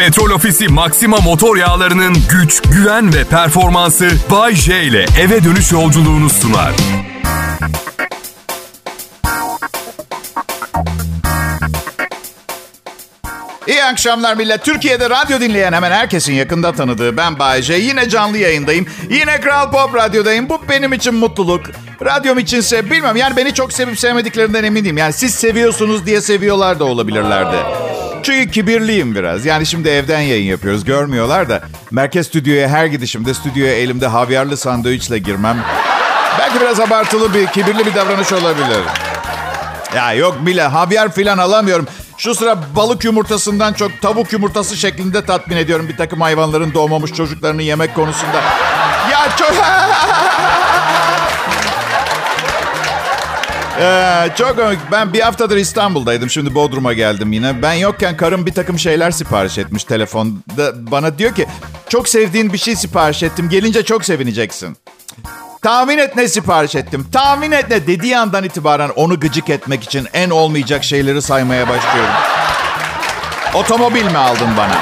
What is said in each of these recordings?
Petrol Ofisi Maxima motor yağlarının güç, güven ve performansı Bay J ile eve dönüş yolculuğunu sunar. İyi akşamlar millet. Türkiye'de radyo dinleyen hemen herkesin yakında tanıdığı ben Bayece. Yine canlı yayındayım. Yine Kral Pop Radyo'dayım. Bu benim için mutluluk. Radyom içinse bilmem yani beni çok sevip sevmediklerinden eminim. Yani siz seviyorsunuz diye seviyorlar da olabilirlerdi. Çünkü kibirliyim biraz. Yani şimdi evden yayın yapıyoruz. Görmüyorlar da. Merkez stüdyoya her gidişimde stüdyoya elimde havyarlı sandviçle girmem. Belki biraz abartılı bir, kibirli bir davranış olabilir. Ya yok bile havyar filan alamıyorum. Şu sıra balık yumurtasından çok tavuk yumurtası şeklinde tatmin ediyorum bir takım hayvanların doğmamış çocuklarını yemek konusunda. Ya çok... Ee, çok komik. Ben bir haftadır İstanbul'daydım. Şimdi Bodrum'a geldim yine. Ben yokken karım bir takım şeyler sipariş etmiş telefonda. Bana diyor ki çok sevdiğin bir şey sipariş ettim. Gelince çok sevineceksin. Tahmin et ne sipariş ettim. Tahmin et ne dediği andan itibaren onu gıcık etmek için en olmayacak şeyleri saymaya başlıyorum. Otomobil mi aldın bana?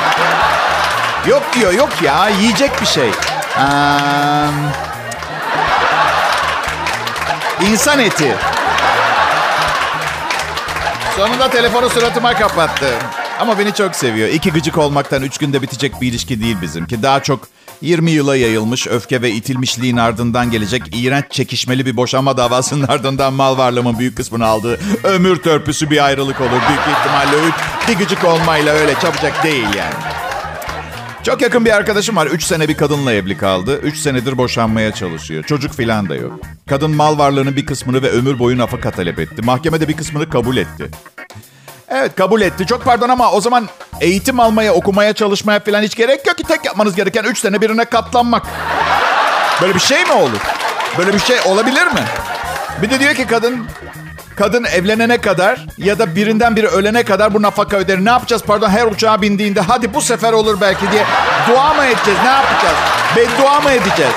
Yok diyor yok ya yiyecek bir şey. Ee, insan eti. Sonunda telefonu suratıma kapattı. Ama beni çok seviyor. İki gıcık olmaktan üç günde bitecek bir ilişki değil bizimki. Daha çok 20 yıla yayılmış öfke ve itilmişliğin ardından gelecek iğrenç çekişmeli bir boşanma davasının ardından mal varlığımın büyük kısmını aldığı ömür törpüsü bir ayrılık olur. Büyük ihtimalle bir gıcık olmayla öyle çabucak değil yani. Çok yakın bir arkadaşım var. 3 sene bir kadınla evli kaldı. 3 senedir boşanmaya çalışıyor. Çocuk filan da yok. Kadın mal varlığının bir kısmını ve ömür boyu nafaka talep etti. Mahkemede bir kısmını kabul etti. Evet kabul etti. Çok pardon ama o zaman eğitim almaya, okumaya, çalışmaya falan hiç gerek yok ki. Tek yapmanız gereken 3 sene birine katlanmak. Böyle bir şey mi olur? Böyle bir şey olabilir mi? Bir de diyor ki kadın kadın evlenene kadar ya da birinden biri ölene kadar bu nafaka öder. Ne yapacağız pardon her uçağa bindiğinde hadi bu sefer olur belki diye dua mı edeceğiz? Ne yapacağız? Beddua mı edeceğiz?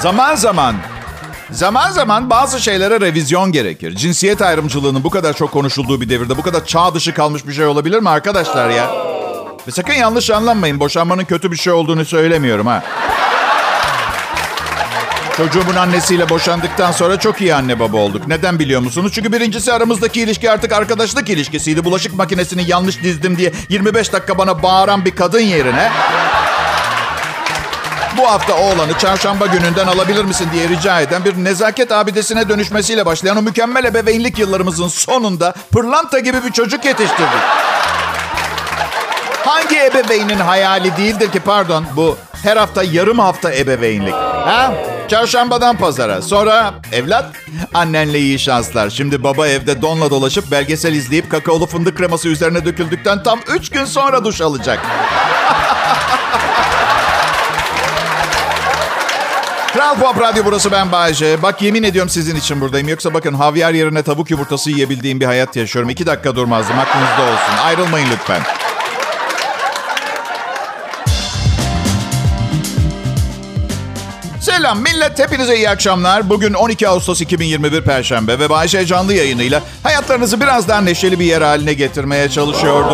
Zaman zaman Zaman zaman bazı şeylere revizyon gerekir. Cinsiyet ayrımcılığının bu kadar çok konuşulduğu bir devirde bu kadar çağ dışı kalmış bir şey olabilir mi arkadaşlar ya? Ve sakın yanlış anlamayın. Boşanmanın kötü bir şey olduğunu söylemiyorum ha. Çocuğumun annesiyle boşandıktan sonra çok iyi anne baba olduk. Neden biliyor musunuz? Çünkü birincisi aramızdaki ilişki artık arkadaşlık ilişkisiydi. Bulaşık makinesini yanlış dizdim diye 25 dakika bana bağıran bir kadın yerine... Bu hafta oğlanı çarşamba gününden alabilir misin diye rica eden bir nezaket abidesine dönüşmesiyle başlayan o mükemmel ebeveynlik yıllarımızın sonunda pırlanta gibi bir çocuk yetiştirdik. Hangi ebeveynin hayali değildir ki pardon bu her hafta yarım hafta ebeveynlik. Ha? Çarşambadan pazara. Sonra evlat annenle iyi şanslar. Şimdi baba evde donla dolaşıp belgesel izleyip kakaolu fındık kreması üzerine döküldükten tam 3 gün sonra duş alacak. Kral Pop Radyo burası ben Bayece. Bak yemin ediyorum sizin için buradayım. Yoksa bakın havyar yerine tavuk yumurtası yiyebildiğim bir hayat yaşıyorum. İki dakika durmazdım aklınızda olsun. Ayrılmayın lütfen. Selam millet, hepinize iyi akşamlar. Bugün 12 Ağustos 2021 Perşembe ve Bayşe canlı yayınıyla hayatlarınızı biraz daha neşeli bir yer haline getirmeye çalışıyordu.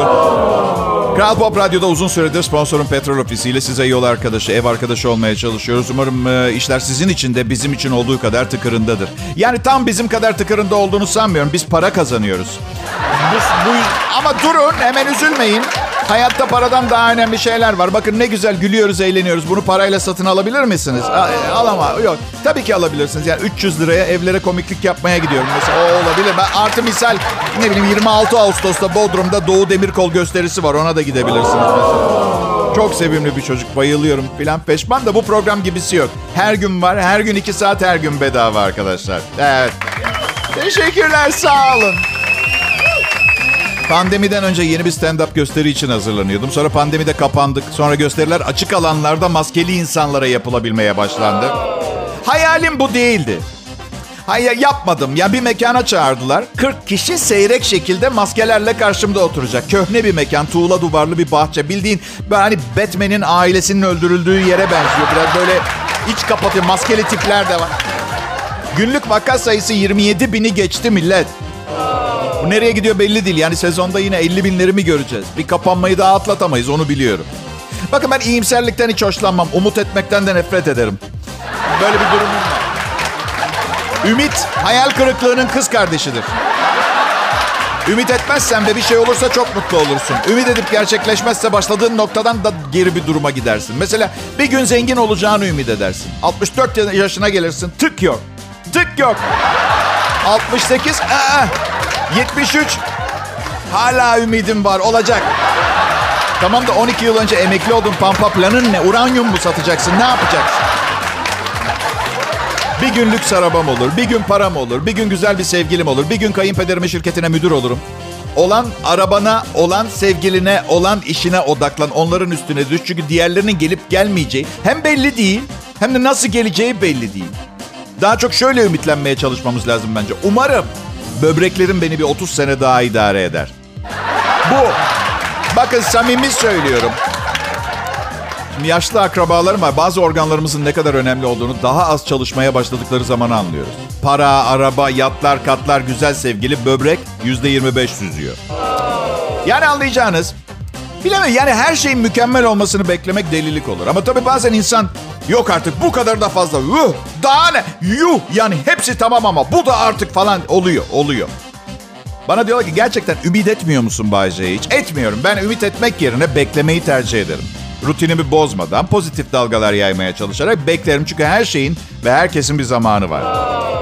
Kral Pop Radyo'da uzun süredir sponsorun Petrol Ofisi ile size yol arkadaşı, ev arkadaşı olmaya çalışıyoruz. Umarım e, işler sizin için de bizim için olduğu kadar tıkırındadır. Yani tam bizim kadar tıkırında olduğunu sanmıyorum. Biz para kazanıyoruz. Ama durun hemen üzülmeyin. Hayatta paradan daha önemli şeyler var. Bakın ne güzel gülüyoruz, eğleniyoruz. Bunu parayla satın alabilir misiniz? E, alama. Yok. Tabii ki alabilirsiniz. Yani 300 liraya evlere komiklik yapmaya gidiyorum. Mesela o olabilir. Ben artı misal ne bileyim 26 Ağustos'ta Bodrum'da Doğu Demirkol gösterisi var. Ona da gidebilirsiniz mesela. Çok sevimli bir çocuk. Bayılıyorum filan. Peşman da bu program gibisi yok. Her gün var. Her gün iki saat her gün bedava arkadaşlar. Evet. Teşekkürler. Sağ olun. Pandemiden önce yeni bir stand-up gösteri için hazırlanıyordum. Sonra pandemide kapandık. Sonra gösteriler açık alanlarda maskeli insanlara yapılabilmeye başlandı. Hayalim bu değildi. Hayır yapmadım. Ya bir mekana çağırdılar. 40 kişi seyrek şekilde maskelerle karşımda oturacak. Köhne bir mekan, tuğla duvarlı bir bahçe. Bildiğin böyle hani Batman'in ailesinin öldürüldüğü yere benziyor. Biraz böyle iç kapatıyor. Maskeli tipler de var. Günlük vaka sayısı 27 bini geçti millet. Bu nereye gidiyor belli değil. Yani sezonda yine 50 binleri mi göreceğiz? Bir kapanmayı daha atlatamayız onu biliyorum. Bakın ben iyimserlikten hiç hoşlanmam. Umut etmekten de nefret ederim. Böyle bir durumum var. Ümit hayal kırıklığının kız kardeşidir. Ümit etmezsen ve bir şey olursa çok mutlu olursun. Ümit edip gerçekleşmezse başladığın noktadan da geri bir duruma gidersin. Mesela bir gün zengin olacağını ümit edersin. 64 yaşına gelirsin tık yok. Tık yok. 68, aa, 73. Hala ümidim var olacak. Tamam da 12 yıl önce emekli oldun pampa planın ne? Uranyum mu satacaksın? Ne yapacaksın? Bir gün lüks arabam olur, bir gün param olur, bir gün güzel bir sevgilim olur, bir gün kayınpederimin şirketine müdür olurum. Olan arabana, olan sevgiline, olan işine odaklan. Onların üstüne düş. Çünkü diğerlerinin gelip gelmeyeceği hem belli değil hem de nasıl geleceği belli değil. Daha çok şöyle ümitlenmeye çalışmamız lazım bence. Umarım böbreklerim beni bir 30 sene daha idare eder. Bu. Bakın samimi söylüyorum. Şimdi yaşlı akrabalarım var. Bazı organlarımızın ne kadar önemli olduğunu daha az çalışmaya başladıkları zaman anlıyoruz. Para, araba, yatlar, katlar, güzel sevgili, böbrek yüzde 25 süzüyor. Yani anlayacağınız, bilemem yani her şeyin mükemmel olmasını beklemek delilik olur. Ama tabii bazen insan yok artık bu kadar da fazla. Yuh, daha ne? Yuh yani hepsi tamam ama bu da artık falan oluyor, oluyor. Bana diyorlar ki gerçekten ümit etmiyor musun Bayce'ye hiç? Etmiyorum. Ben ümit etmek yerine beklemeyi tercih ederim rutinimi bozmadan pozitif dalgalar yaymaya çalışarak beklerim. Çünkü her şeyin ve herkesin bir zamanı var.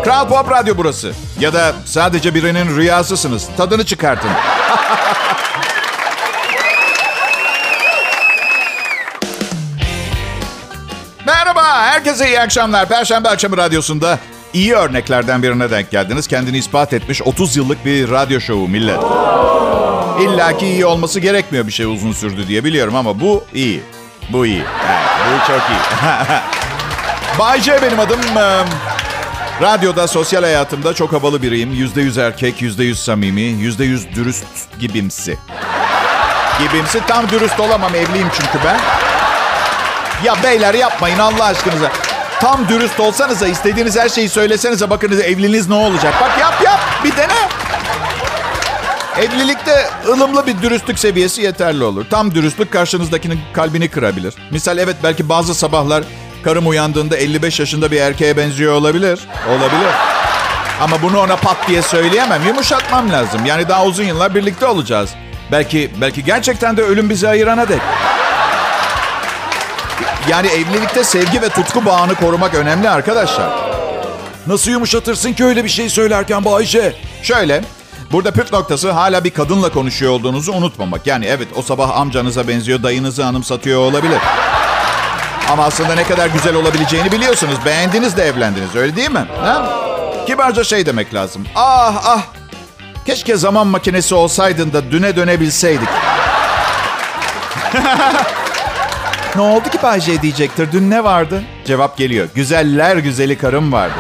Kral Pop Radyo burası. Ya da sadece birinin rüyasısınız. Tadını çıkartın. herkese iyi akşamlar. Perşembe akşamı radyosunda iyi örneklerden birine denk geldiniz. Kendini ispat etmiş 30 yıllık bir radyo şovu millet. İlla ki iyi olması gerekmiyor bir şey uzun sürdü diye biliyorum ama bu iyi. Bu iyi. Evet, bu çok iyi. Bay J benim adım. Radyoda, sosyal hayatımda çok havalı biriyim. Yüzde yüz erkek, yüzde yüz samimi, yüzde yüz dürüst gibimsi. Gibimsi. Tam dürüst olamam, evliyim çünkü ben. Ya beyler yapmayın Allah aşkınıza. Tam dürüst olsanıza, istediğiniz her şeyi söylesenize bakınız evliliğiniz ne olacak. Bak yap yap, bir dene. Evlilikte ılımlı bir dürüstlük seviyesi yeterli olur. Tam dürüstlük karşınızdakinin kalbini kırabilir. Misal evet belki bazı sabahlar karım uyandığında 55 yaşında bir erkeğe benziyor olabilir. Olabilir. Ama bunu ona pat diye söyleyemem. Yumuşatmam lazım. Yani daha uzun yıllar birlikte olacağız. Belki belki gerçekten de ölüm bizi ayırana dek. Yani evlilikte sevgi ve tutku bağını korumak önemli arkadaşlar. Nasıl yumuşatırsın ki öyle bir şey söylerken Bayşe? Şöyle, Burada püf noktası hala bir kadınla konuşuyor olduğunuzu unutmamak. Yani evet o sabah amcanıza benziyor, dayınızı anımsatıyor olabilir. Ama aslında ne kadar güzel olabileceğini biliyorsunuz. Beğendiniz de evlendiniz öyle değil mi? Ha? Kibarca şey demek lazım. Ah ah keşke zaman makinesi olsaydın da düne dönebilseydik. ne oldu ki Bayce diyecektir. Dün ne vardı? Cevap geliyor. Güzeller güzeli karım vardı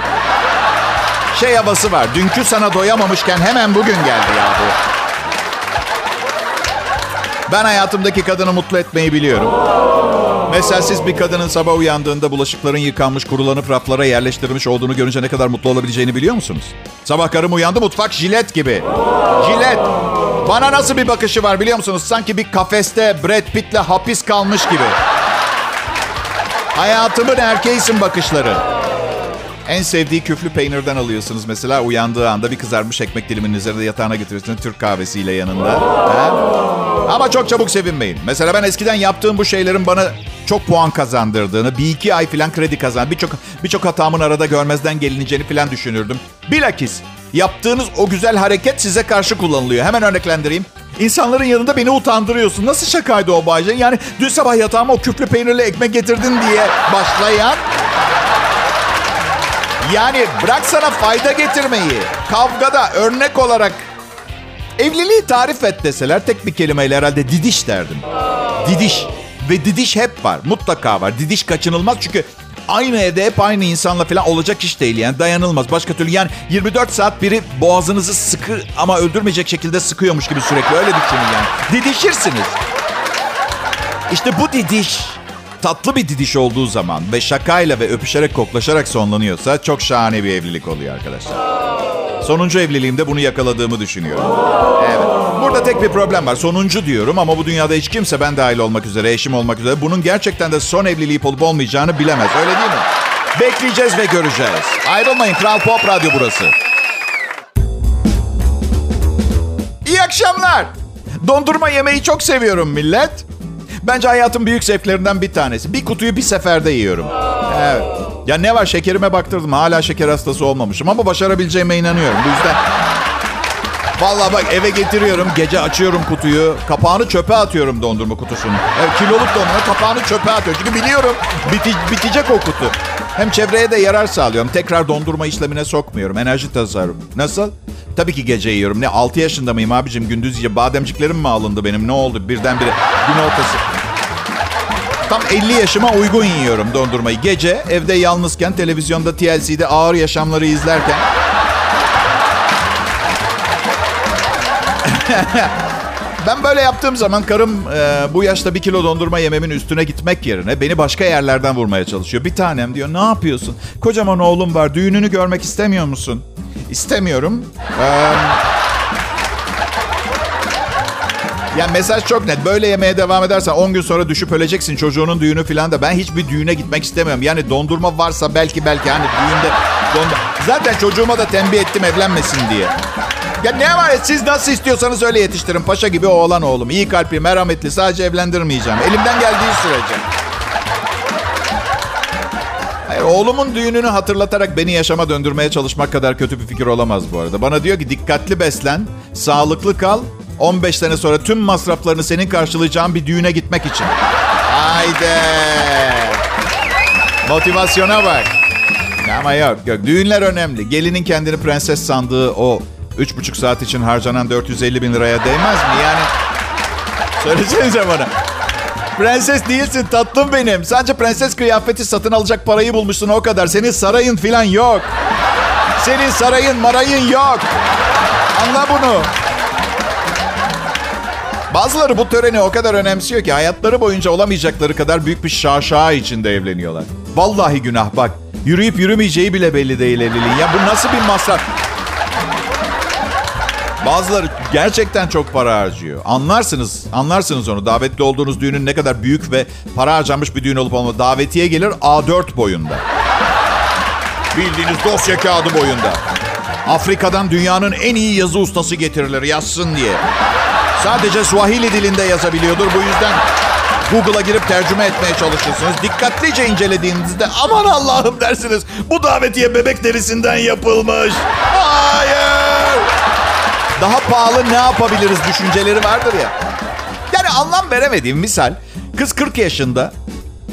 şey havası var. Dünkü sana doyamamışken hemen bugün geldi ya bu. Ben hayatımdaki kadını mutlu etmeyi biliyorum. Mesela siz bir kadının sabah uyandığında bulaşıkların yıkanmış, kurulanıp raflara yerleştirilmiş olduğunu görünce ne kadar mutlu olabileceğini biliyor musunuz? Sabah karım uyandı mutfak jilet gibi. Jilet. Bana nasıl bir bakışı var biliyor musunuz? Sanki bir kafeste Brad Pitt'le hapis kalmış gibi. Hayatımın erkeğisin bakışları. En sevdiği küflü peynirden alıyorsunuz mesela. Uyandığı anda bir kızarmış ekmek diliminin üzerinde yatağına götürüyorsunuz. Türk kahvesiyle yanında. Ha? Ama çok çabuk sevinmeyin. Mesela ben eskiden yaptığım bu şeylerin bana çok puan kazandırdığını, bir iki ay falan kredi kazan, birçok birçok hatamın arada görmezden gelineceğini falan düşünürdüm. Bilakis yaptığınız o güzel hareket size karşı kullanılıyor. Hemen örneklendireyim. İnsanların yanında beni utandırıyorsun. Nasıl şakaydı o Bayce? Yani dün sabah yatağıma o küflü peynirli ekmek getirdin diye başlayan yani bırak sana fayda getirmeyi. Kavgada örnek olarak evliliği tarif et deseler tek bir kelimeyle herhalde didiş derdim. Didiş. Ve didiş hep var. Mutlaka var. Didiş kaçınılmaz çünkü aynı evde hep aynı insanla falan olacak iş değil yani dayanılmaz. Başka türlü yani 24 saat biri boğazınızı sıkı ama öldürmeyecek şekilde sıkıyormuş gibi sürekli öyle düşünün yani. Didişirsiniz. İşte bu didiş tatlı bir didiş olduğu zaman ve şakayla ve öpüşerek koklaşarak sonlanıyorsa çok şahane bir evlilik oluyor arkadaşlar. Sonuncu evliliğimde bunu yakaladığımı düşünüyorum. Evet. Burada tek bir problem var. Sonuncu diyorum ama bu dünyada hiç kimse ben dahil olmak üzere, eşim olmak üzere bunun gerçekten de son evliliği olup olmayacağını bilemez. Öyle değil mi? Bekleyeceğiz ve göreceğiz. Ayrılmayın. Kral Pop Radyo burası. İyi akşamlar. Dondurma yemeyi çok seviyorum millet. Bence hayatın büyük zevklerinden bir tanesi. Bir kutuyu bir seferde yiyorum. Evet. Ya ne var şekerime baktırdım. Hala şeker hastası olmamışım ama başarabileceğime inanıyorum. Bu yüzden Vallahi bak eve getiriyorum. Gece açıyorum kutuyu. Kapağını çöpe atıyorum dondurma kutusunu. Evet, kiloluk dondurma kapağını çöpe atıyorum. Çünkü biliyorum biti, bitecek o kutu. Hem çevreye de yarar sağlıyorum. Tekrar dondurma işlemine sokmuyorum. Enerji tasarruf. Nasıl? Tabii ki gece yiyorum. Ne 6 yaşında mıyım abicim? Gündüz yiye bademciklerim mi alındı benim? Ne oldu? Birdenbire gün ortası. Tam 50 yaşıma uygun yiyorum dondurmayı. Gece evde yalnızken televizyonda TLC'de ağır yaşamları izlerken ben böyle yaptığım zaman karım e, bu yaşta bir kilo dondurma yememin üstüne gitmek yerine beni başka yerlerden vurmaya çalışıyor. Bir tanem diyor ne yapıyorsun? Kocaman oğlum var düğününü görmek istemiyor musun? İstemiyorum. Ee, ya mesaj çok net. Böyle yemeye devam edersen 10 gün sonra düşüp öleceksin. Çocuğunun düğünü falan da. Ben hiçbir düğüne gitmek istemiyorum. Yani dondurma varsa belki belki hani düğünde dondurma. Zaten çocuğuma da tembih ettim evlenmesin diye. Ya ne var ya siz nasıl istiyorsanız öyle yetiştirin. Paşa gibi oğlan oğlum. İyi kalpli, merhametli. Sadece evlendirmeyeceğim. Elimden geldiği sürece. Hayır, oğlumun düğününü hatırlatarak beni yaşama döndürmeye çalışmak kadar kötü bir fikir olamaz bu arada. Bana diyor ki dikkatli beslen, sağlıklı kal. 15 sene sonra tüm masraflarını senin karşılayacağın bir düğüne gitmek için. Haydi. Motivasyona bak. Ama yok yok. Düğünler önemli. Gelinin kendini prenses sandığı o üç buçuk saat için harcanan 450 bin liraya değmez mi? Yani söylesenize bana. Prenses değilsin tatlım benim. Sadece prenses kıyafeti satın alacak parayı bulmuşsun o kadar. Senin sarayın filan yok. Senin sarayın marayın yok. Anla bunu. Bazıları bu töreni o kadar önemsiyor ki hayatları boyunca olamayacakları kadar büyük bir şaşa içinde evleniyorlar. Vallahi günah bak. Yürüyüp yürümeyeceği bile belli değil evliliğin. Ya bu nasıl bir masraf? Bazıları gerçekten çok para harcıyor. Anlarsınız, anlarsınız onu. Davetli olduğunuz düğünün ne kadar büyük ve para harcanmış bir düğün olup olmadığı. Davetiye gelir A4 boyunda. Bildiğiniz dosya kağıdı boyunda. Afrika'dan dünyanın en iyi yazı ustası getirilir yazsın diye. Sadece Swahili dilinde yazabiliyordur. Bu yüzden Google'a girip tercüme etmeye çalışırsınız. Dikkatlice incelediğinizde aman Allah'ım dersiniz. Bu davetiye bebek derisinden yapılmış. Hayır. Daha pahalı ne yapabiliriz düşünceleri vardır ya. Yani anlam veremediğim misal. Kız 40 yaşında.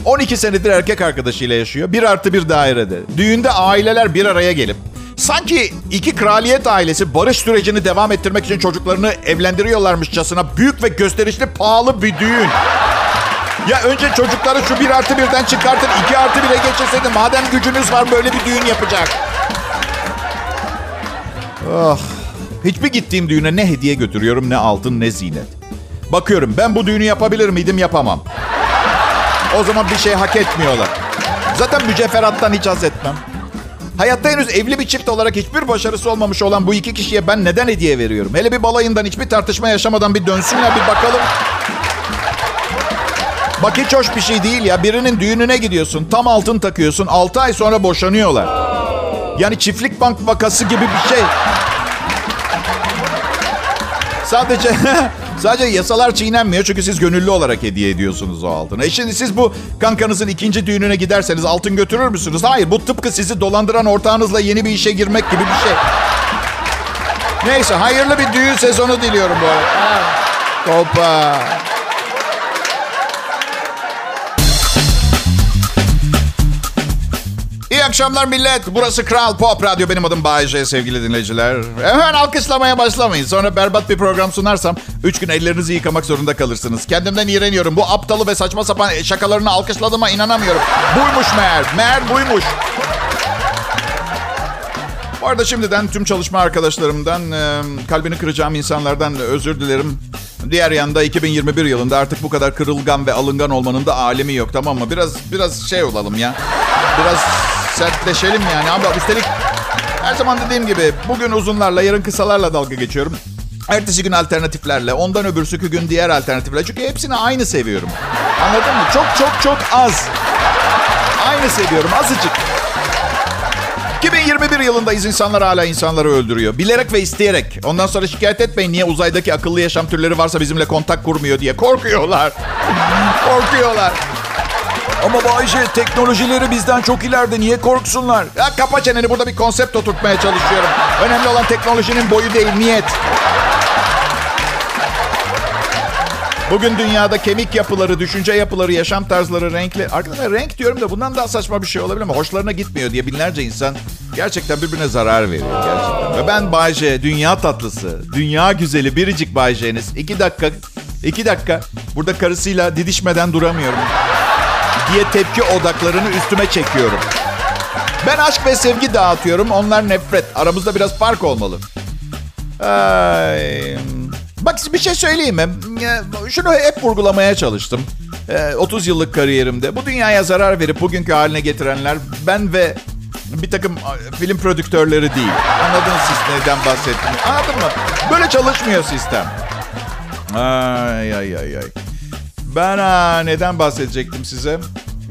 12 senedir erkek arkadaşıyla yaşıyor. Bir artı bir dairede. Düğünde aileler bir araya gelip Sanki iki kraliyet ailesi barış sürecini devam ettirmek için çocuklarını evlendiriyorlarmışçasına büyük ve gösterişli pahalı bir düğün. Ya önce çocukları şu bir artı birden çıkartın iki artı bire geçirseydin. Madem gücünüz var böyle bir düğün yapacak. Oh. Hiçbir gittiğim düğüne ne hediye götürüyorum ne altın ne zinet. Bakıyorum ben bu düğünü yapabilir miydim yapamam. O zaman bir şey hak etmiyorlar. Zaten mücevherattan hiç haz etmem. Hayatta henüz evli bir çift olarak hiçbir başarısı olmamış olan bu iki kişiye ben neden hediye veriyorum? Hele bir balayından hiçbir tartışma yaşamadan bir dönsünler bir bakalım. Bak hiç hoş bir şey değil ya. Birinin düğününe gidiyorsun. Tam altın takıyorsun. 6 ay sonra boşanıyorlar. Yani çiftlik bank vakası gibi bir şey. Sadece sadece yasalar çiğnenmiyor çünkü siz gönüllü olarak hediye ediyorsunuz o altını. E şimdi siz bu kankanızın ikinci düğününe giderseniz altın götürür müsünüz? Hayır bu tıpkı sizi dolandıran ortağınızla yeni bir işe girmek gibi bir şey. Neyse hayırlı bir düğün sezonu diliyorum bu arada. Hoppa. Akşamlar millet. Burası Kral Pop Radyo. Benim adım Bayece sevgili dinleyiciler. Hemen alkışlamaya başlamayın. Sonra berbat bir program sunarsam 3 gün ellerinizi yıkamak zorunda kalırsınız. Kendimden iğreniyorum. Bu aptalı ve saçma sapan şakalarını alkışladığıma inanamıyorum. Buymuş meğer. Meğer buymuş. Bu arada şimdiden tüm çalışma arkadaşlarımdan, kalbini kıracağım insanlardan özür dilerim. Diğer yanda 2021 yılında artık bu kadar kırılgan ve alıngan olmanın da alemi yok tamam mı? Biraz biraz şey olalım ya. Biraz sertleşelim yani. Abi üstelik Her zaman dediğim gibi bugün uzunlarla, yarın kısalarla dalga geçiyorum. Ertesi gün alternatiflerle, ondan öbürsü gün diğer alternatiflerle. Çünkü hepsini aynı seviyorum. Anladın mı? Çok çok çok az. Aynı seviyorum, azıcık. 2021 yılındayız. insanlar hala insanları öldürüyor. Bilerek ve isteyerek. Ondan sonra şikayet etmeyin niye uzaydaki akıllı yaşam türleri varsa bizimle kontak kurmuyor diye. Korkuyorlar. Korkuyorlar. Ama Bayce teknolojileri bizden çok ileride. Niye korksunlar? Ya kapa çeneni burada bir konsept oturtmaya çalışıyorum. Önemli olan teknolojinin boyu değil niyet. Bugün dünyada kemik yapıları, düşünce yapıları, yaşam tarzları, renkli... Arkadaşlar renk diyorum da bundan daha saçma bir şey olabilir mi? Hoşlarına gitmiyor diye binlerce insan gerçekten birbirine zarar veriyor gerçekten. Ve ben Bayce, dünya tatlısı, dünya güzeli, biricik Bayce'niz. İki dakika, iki dakika burada karısıyla didişmeden duramıyorum. Diye tepki odaklarını üstüme çekiyorum. Ben aşk ve sevgi dağıtıyorum, onlar nefret. Aramızda biraz fark olmalı. Ay... Bak bir şey söyleyeyim mi? Şunu hep vurgulamaya çalıştım. 30 yıllık kariyerimde. Bu dünyaya zarar verip bugünkü haline getirenler ben ve bir takım film prodüktörleri değil. Anladınız siz neden bahsettiğimi. Anladın mı? Böyle çalışmıyor sistem. Ay ay ay ay. Ben ha, neden bahsedecektim size?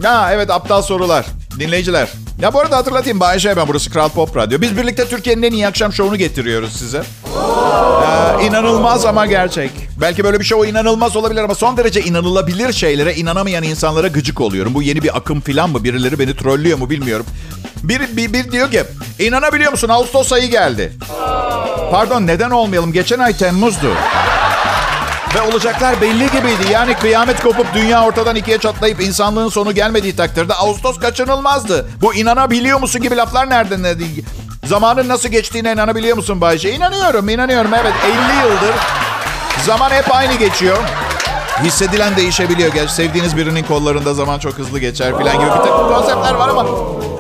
Ha evet aptal sorular. Dinleyiciler. Ya bu arada hatırlatayım Bayşe ben burası Kral Pop Radyo. Biz birlikte Türkiye'nin en iyi akşam şovunu getiriyoruz size. Ee, inanılmaz ama gerçek. Belki böyle bir şey inanılmaz olabilir ama son derece inanılabilir şeylere inanamayan insanlara gıcık oluyorum. Bu yeni bir akım falan mı? Birileri beni trollüyor mu bilmiyorum. Bir, bir, bir diyor ki inanabiliyor musun Ağustos ayı geldi. Pardon neden olmayalım? Geçen ay Temmuz'du. Ve olacaklar belli gibiydi. Yani kıyamet kopup dünya ortadan ikiye çatlayıp insanlığın sonu gelmediği takdirde Ağustos kaçınılmazdı. Bu inanabiliyor musun gibi laflar nereden? Ne? Zamanın nasıl geçtiğine inanabiliyor musun Bayce? İnanıyorum, inanıyorum. Evet 50 yıldır zaman hep aynı geçiyor. Hissedilen değişebiliyor. Gerçi sevdiğiniz birinin kollarında zaman çok hızlı geçer falan gibi bir takım konseptler var ama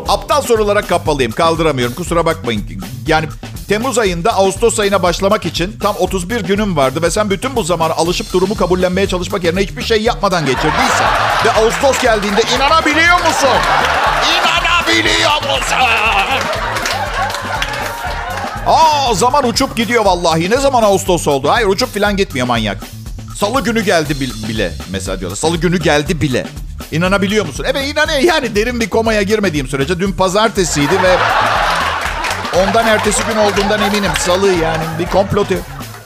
aptal sorulara kapalıyım. Kaldıramıyorum. Kusura bakmayın. Yani Temmuz ayında Ağustos ayına başlamak için tam 31 günüm vardı ve sen bütün bu zamanı alışıp durumu kabullenmeye çalışmak yerine hiçbir şey yapmadan geçirdiysen ve Ağustos geldiğinde inanabiliyor musun? İnanabiliyor musun? Aa zaman uçup gidiyor vallahi. Ne zaman Ağustos oldu? Hayır uçup falan gitmiyor manyak. Salı günü geldi bile mesela diyorlar. Salı günü geldi bile. İnanabiliyor musun? Evet inanıyor. Yani derin bir komaya girmediğim sürece dün pazartesiydi ve ondan ertesi gün olduğundan eminim. Salı yani bir komplo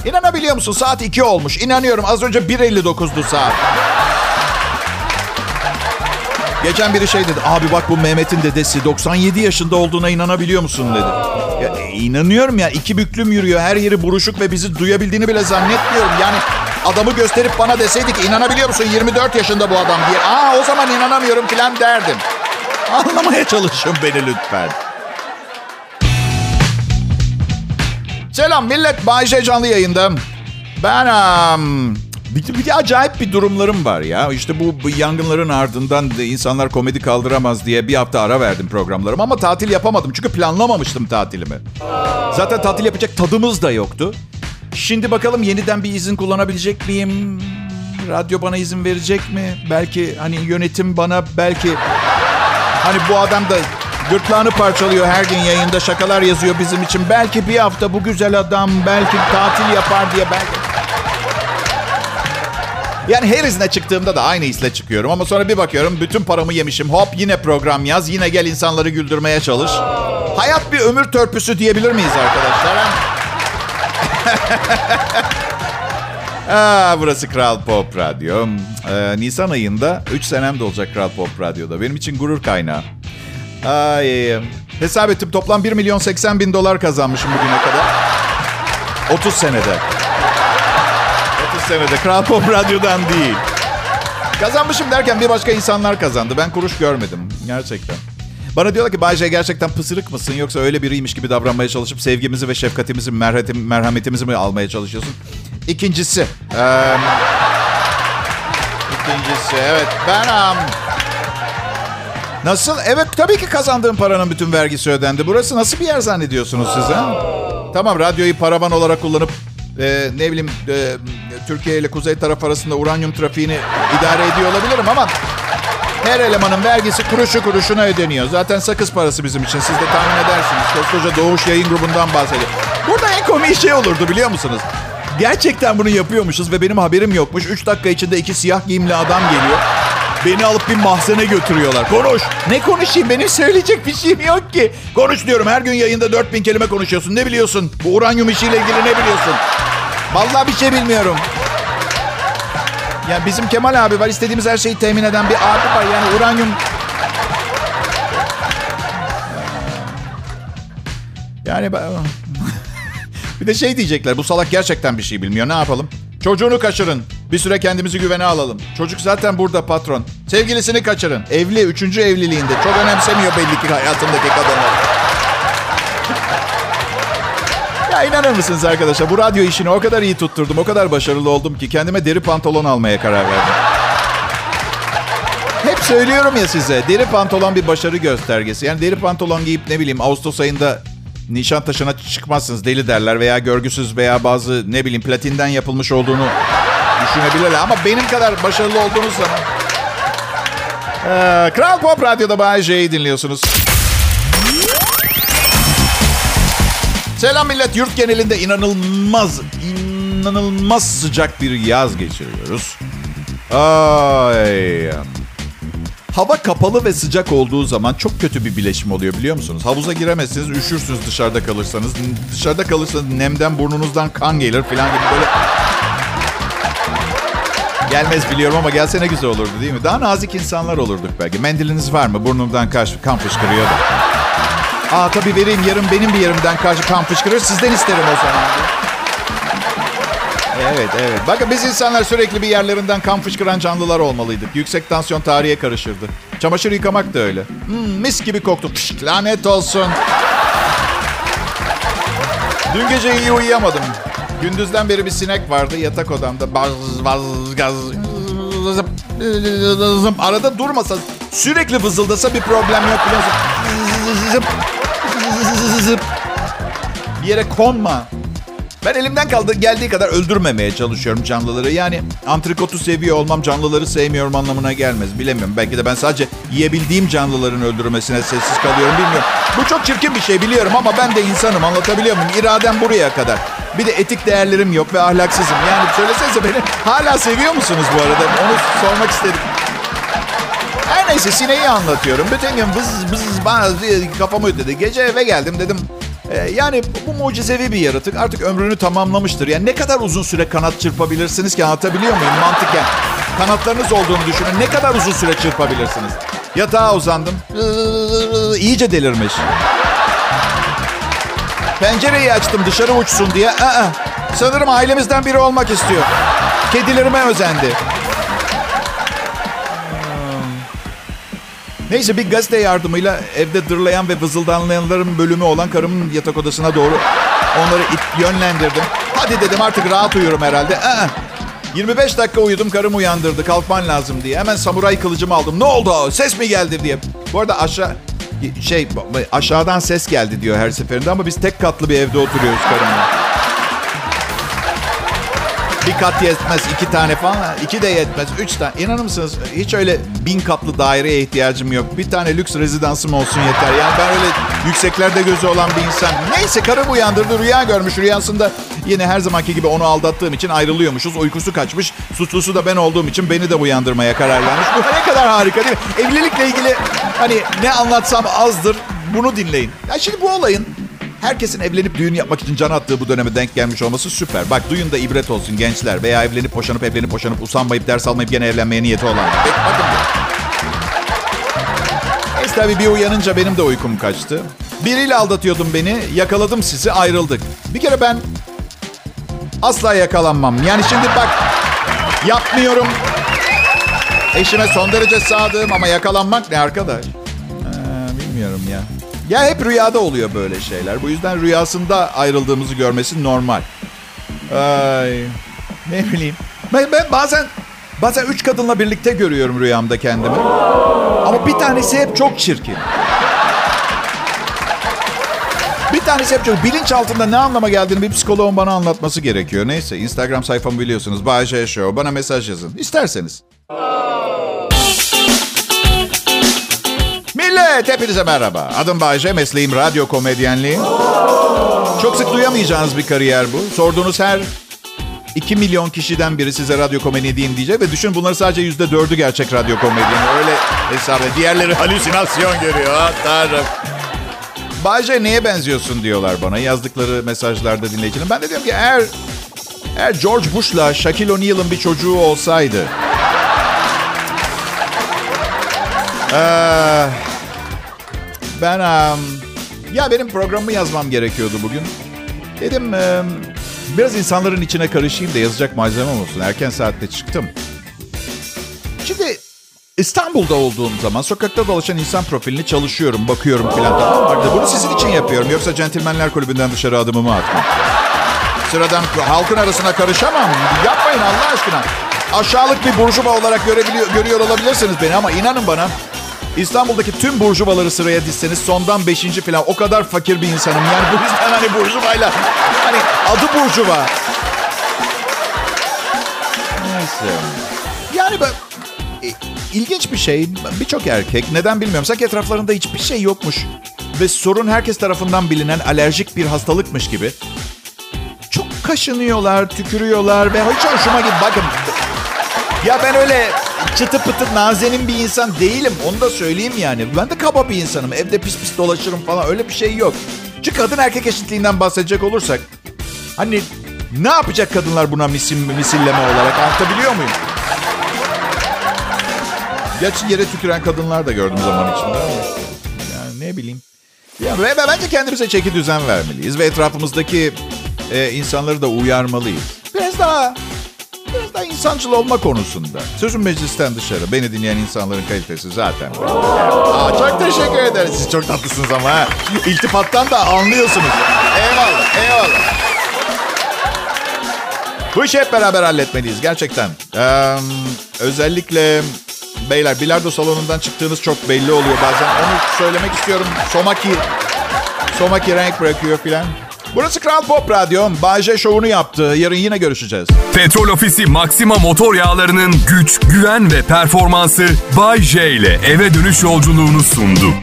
İnanabiliyor musun? Saat 2 olmuş. İnanıyorum. Az önce 1.59'du saat. Geçen biri şey dedi. Abi bak bu Mehmet'in dedesi 97 yaşında olduğuna inanabiliyor musun dedi. Ya, e, inanıyorum ya. iki büklüm yürüyor. Her yeri buruşuk ve bizi duyabildiğini bile zannetmiyorum. Yani adamı gösterip bana deseydik inanabiliyor musun 24 yaşında bu adam diye. Aa o zaman inanamıyorum filan derdim. Anlamaya çalışın beni lütfen. Selam millet. Bayşe canlı yayında. Ben um, bir, bir de acayip bir durumlarım var ya. İşte bu, bu yangınların ardından insanlar komedi kaldıramaz diye bir hafta ara verdim programlarım. Ama tatil yapamadım çünkü planlamamıştım tatilimi. Zaten tatil yapacak tadımız da yoktu. Şimdi bakalım yeniden bir izin kullanabilecek miyim? Radyo bana izin verecek mi? Belki hani yönetim bana belki... Hani bu adam da gırtlağını parçalıyor her gün yayında şakalar yazıyor bizim için. Belki bir hafta bu güzel adam belki tatil yapar diye belki... Yani her izne çıktığımda da aynı hisle çıkıyorum. Ama sonra bir bakıyorum bütün paramı yemişim. Hop yine program yaz. Yine gel insanları güldürmeye çalış. Hayat bir ömür törpüsü diyebilir miyiz arkadaşlar? Aa, burası Kral Pop Radyo. Ee, Nisan ayında 3 senem de olacak Kral Pop Radyo'da. Benim için gurur kaynağı. Ay, hesap ettim toplam 1 milyon 80 bin dolar kazanmışım bugüne kadar. 30 senede senede. Kral Pop Radyo'dan değil. Kazanmışım derken bir başka insanlar kazandı. Ben kuruş görmedim. Gerçekten. Bana diyorlar ki Bayce gerçekten pısırık mısın yoksa öyle biriymiş gibi davranmaya çalışıp sevgimizi ve şefkatimizi, merhametim, merhametimizi mi almaya çalışıyorsun? İkincisi. Ee, ikincisi evet ben... Um, nasıl? Evet tabii ki kazandığım paranın bütün vergisi ödendi. Burası nasıl bir yer zannediyorsunuz siz ha? Tamam radyoyu paravan olarak kullanıp e, ne bileyim e, Türkiye ile kuzey taraf arasında uranyum trafiğini idare ediyor olabilirim ama Her elemanın vergisi kuruşu kuruşuna ödeniyor. Zaten sakız parası bizim için. Siz de tahmin edersiniz. Koskoca Doğuş Yayın Grubu'ndan bahsediyor. Burada en komik şey olurdu biliyor musunuz? Gerçekten bunu yapıyormuşuz ve benim haberim yokmuş. Üç dakika içinde iki siyah giyimli adam geliyor. Beni alıp bir mahzene götürüyorlar. Konuş. Ne konuşayım? Benim söyleyecek bir şeyim yok ki. Konuş diyorum. Her gün yayında 4000 kelime konuşuyorsun. Ne biliyorsun? Bu uranyum işiyle ilgili ne biliyorsun? Vallahi bir şey bilmiyorum. Yani bizim Kemal abi var. istediğimiz her şeyi temin eden bir abi var. Yani uranyum... Yani ben... bir de şey diyecekler. Bu salak gerçekten bir şey bilmiyor. Ne yapalım? Çocuğunu kaçırın. Bir süre kendimizi güvene alalım. Çocuk zaten burada patron. Sevgilisini kaçırın. Evli, üçüncü evliliğinde. Çok önemsemiyor belli ki hayatındaki kadınları. ya inanır mısınız arkadaşlar? Bu radyo işini o kadar iyi tutturdum, o kadar başarılı oldum ki kendime deri pantolon almaya karar verdim. Hep söylüyorum ya size, deri pantolon bir başarı göstergesi. Yani deri pantolon giyip ne bileyim Ağustos ayında Nişantaşı'na çıkmazsınız deli derler veya görgüsüz veya bazı ne bileyim platinden yapılmış olduğunu düşünebilirler. Ama benim kadar başarılı olduğunuz zaman... Ee, Kral Pop Radyo'da Bay J'yi dinliyorsunuz. Selam millet. Yurt genelinde inanılmaz, inanılmaz sıcak bir yaz geçiriyoruz. Ay. Hava kapalı ve sıcak olduğu zaman çok kötü bir bileşim oluyor biliyor musunuz? Havuza giremezsiniz, üşürsünüz dışarıda kalırsanız. Dışarıda kalırsanız nemden burnunuzdan kan gelir falan gibi böyle... Gelmez biliyorum ama gelse ne güzel olurdu değil mi? Daha nazik insanlar olurduk belki. Mendiliniz var mı? Burnumdan karşı kan fışkırıyor da. Aa tabii vereyim yarım benim bir yerimden karşı kan fışkırır. Sizden isterim o zaman. Evet evet. Bakın biz insanlar sürekli bir yerlerinden kan fışkıran canlılar olmalıydık. Yüksek tansiyon tarihe karışırdı. Çamaşır yıkamak da öyle. Hmm, mis gibi koktu. Pişt, lanet olsun. Dün gece iyi uyuyamadım. Gündüzden beri bir sinek vardı yatak odamda. Baz baz gaz. Arada durmasa sürekli vızıldasa bir problem yok. Bir yere konma. Ben elimden kaldı geldiği kadar öldürmemeye çalışıyorum canlıları. Yani antrikotu seviyor olmam canlıları sevmiyorum anlamına gelmez. Bilemiyorum. Belki de ben sadece yiyebildiğim canlıların öldürmesine sessiz kalıyorum bilmiyorum. Bu çok çirkin bir şey biliyorum ama ben de insanım anlatabiliyor muyum? İradem buraya kadar. Bir de etik değerlerim yok ve ahlaksızım. Yani söylesenize beni hala seviyor musunuz bu arada? Onu sormak istedim. Her neyse sineği anlatıyorum. Bütün gün vız vız baz kafamı ötedi. Gece eve geldim dedim yani bu mucizevi bir yaratık artık ömrünü tamamlamıştır. Yani ne kadar uzun süre kanat çırpabilirsiniz ki anlatabiliyor muyum mantıken? Kanatlarınız olduğunu düşünün. Ne kadar uzun süre çırpabilirsiniz? Yatağa uzandım. İyice delirmiş. Pencereyi açtım dışarı uçsun diye. Aa, sanırım ailemizden biri olmak istiyor. Kedilerime özendi. Neyse bir gazete yardımıyla evde dırlayan ve vızıldanlayanların bölümü olan karımın yatak odasına doğru onları it, yönlendirdim. Hadi dedim artık rahat uyuyorum herhalde. Aa, 25 dakika uyudum karım uyandırdı kalkman lazım diye. Hemen samuray kılıcımı aldım. Ne oldu ses mi geldi diye. Bu arada aşağı şey aşağıdan ses geldi diyor her seferinde ama biz tek katlı bir evde oturuyoruz karımla. Bir kat yetmez, iki tane falan. iki de yetmez, üç tane. İnanır mısınız? Hiç öyle bin katlı daireye ihtiyacım yok. Bir tane lüks rezidansım olsun yeter. Yani ben öyle yükseklerde gözü olan bir insan. Neyse karım uyandırdı, rüya görmüş. Rüyasında yine her zamanki gibi onu aldattığım için ayrılıyormuşuz. Uykusu kaçmış. Suçlusu da ben olduğum için beni de uyandırmaya karar vermiş. Bu ne kadar harika değil mi? Evlilikle ilgili hani ne anlatsam azdır. Bunu dinleyin. Ya şimdi bu olayın Herkesin evlenip düğün yapmak için can attığı bu döneme denk gelmiş olması süper. Bak duyun da ibret olsun gençler veya evlenip boşanıp evlenip boşanıp usanmayıp ders almayıp gene evlenmeye niyeti olan. Bakın Neyse tabii bir uyanınca benim de uykum kaçtı. Biriyle aldatıyordum beni, yakaladım sizi, ayrıldık. Bir kere ben asla yakalanmam. Yani şimdi bak yapmıyorum. Eşime son derece sadığım ama yakalanmak ne arkadaş? Ee, bilmiyorum ya. Ya hep rüyada oluyor böyle şeyler. Bu yüzden rüyasında ayrıldığımızı görmesi normal. Ay, ne bileyim. Ben, ben bazen bazen üç kadınla birlikte görüyorum rüyamda kendimi. Ama bir tanesi hep çok çirkin. Bir tanesi hep çok... Bilinç altında ne anlama geldiğini bir psikoloğun bana anlatması gerekiyor. Neyse Instagram sayfamı biliyorsunuz. Bay J Show. Bana mesaj yazın. İsterseniz. Evet, hepinize merhaba. Adım Bayce, mesleğim radyo komedyenliği. Çok sık duyamayacağınız bir kariyer bu. Sorduğunuz her 2 milyon kişiden biri size radyo komedyen diyecek ve düşün bunları sadece yüzde dördü gerçek radyo komedyeni. Öyle hesap et. Diğerleri halüsinasyon görüyor. Ha, tanrım. Bayce neye benziyorsun diyorlar bana yazdıkları mesajlarda dinleyicilerim. Ben de diyorum ki eğer, eğer George Bush'la Shaquille O'Neal'ın bir çocuğu olsaydı... Ee, ben... Um, ya benim programımı yazmam gerekiyordu bugün. Dedim um, biraz insanların içine karışayım da yazacak malzemem olsun. Erken saatte çıktım. Şimdi İstanbul'da olduğum zaman sokakta dolaşan insan profilini çalışıyorum, bakıyorum falan tamam mı? Bunu sizin için yapıyorum. Yoksa Centilmenler Kulübü'nden dışarı adımımı atmam. Sıradan halkın arasına karışamam. Yapmayın Allah aşkına. Aşağılık bir burjuva olarak görebiliyor, görüyor olabilirsiniz beni ama inanın bana İstanbul'daki tüm burjuvaları sıraya dizseniz sondan beşinci falan o kadar fakir bir insanım. Yani bu yüzden hani burjuvayla hani adı burjuva. Neyse. Yani ben ilginç bir şey. Birçok erkek neden bilmiyorum. Sanki etraflarında hiçbir şey yokmuş. Ve sorun herkes tarafından bilinen alerjik bir hastalıkmış gibi. Çok kaşınıyorlar, tükürüyorlar ve hiç hoşuma gitti. Bakın ya ben öyle çıtı pıtı nazenin bir insan değilim. Onu da söyleyeyim yani. Ben de kaba bir insanım. Evde pis pis dolaşırım falan. Öyle bir şey yok. Çünkü kadın erkek eşitliğinden bahsedecek olursak. Hani ne yapacak kadınlar buna misim, misilleme olarak anlatabiliyor muyum? Gerçi yere tüküren kadınlar da gördüm zaman içinde. Yani ne bileyim. Ya, ve bence kendimize çeki düzen vermeliyiz. Ve etrafımızdaki e, insanları da uyarmalıyız. Biraz daha insancıl olma konusunda. Sözüm meclisten dışarı. Beni dinleyen insanların kalitesi zaten. Aa, çok teşekkür ederiz. Siz çok tatlısınız ama ha. İltifattan da anlıyorsunuz. Eyvallah, eyvallah. Bu işi hep beraber halletmeliyiz gerçekten. Ee, özellikle beyler bilardo salonundan çıktığınız çok belli oluyor bazen. Onu söylemek istiyorum. Somaki, Somaki renk bırakıyor filan. Burası Kral Pop Radyo. Bayce şovunu yaptı. Yarın yine görüşeceğiz. Petrol Ofisi Maxima motor yağlarının güç, güven ve performansı Bay J ile eve dönüş yolculuğunu sundu.